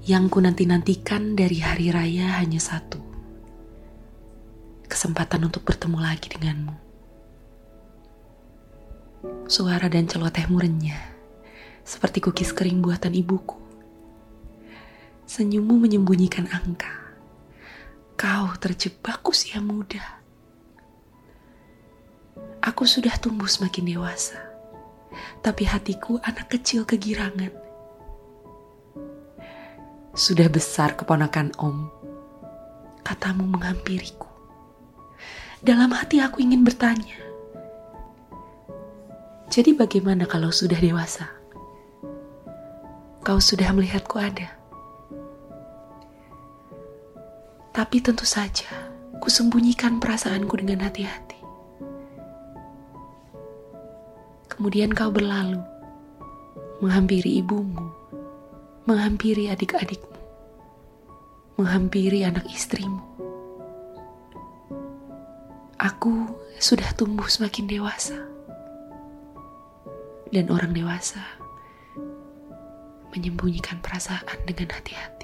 Yang ku nanti-nantikan dari hari raya hanya satu. Kesempatan untuk bertemu lagi denganmu. Suara dan celotehmu renyah, seperti kukis kering buatan ibuku. Senyummu menyembunyikan angka. Kau terjebak usia muda. Aku sudah tumbuh semakin dewasa, tapi hatiku anak kecil kegirangan. Sudah besar keponakan Om, katamu menghampiriku. Dalam hati aku ingin bertanya, jadi bagaimana kalau sudah dewasa? Kau sudah melihatku ada. Tapi tentu saja, kusembunyikan perasaanku dengan hati-hati. Kemudian kau berlalu, menghampiri ibumu, menghampiri adik-adikmu, menghampiri anak istrimu. Aku sudah tumbuh semakin dewasa, dan orang dewasa menyembunyikan perasaan dengan hati-hati.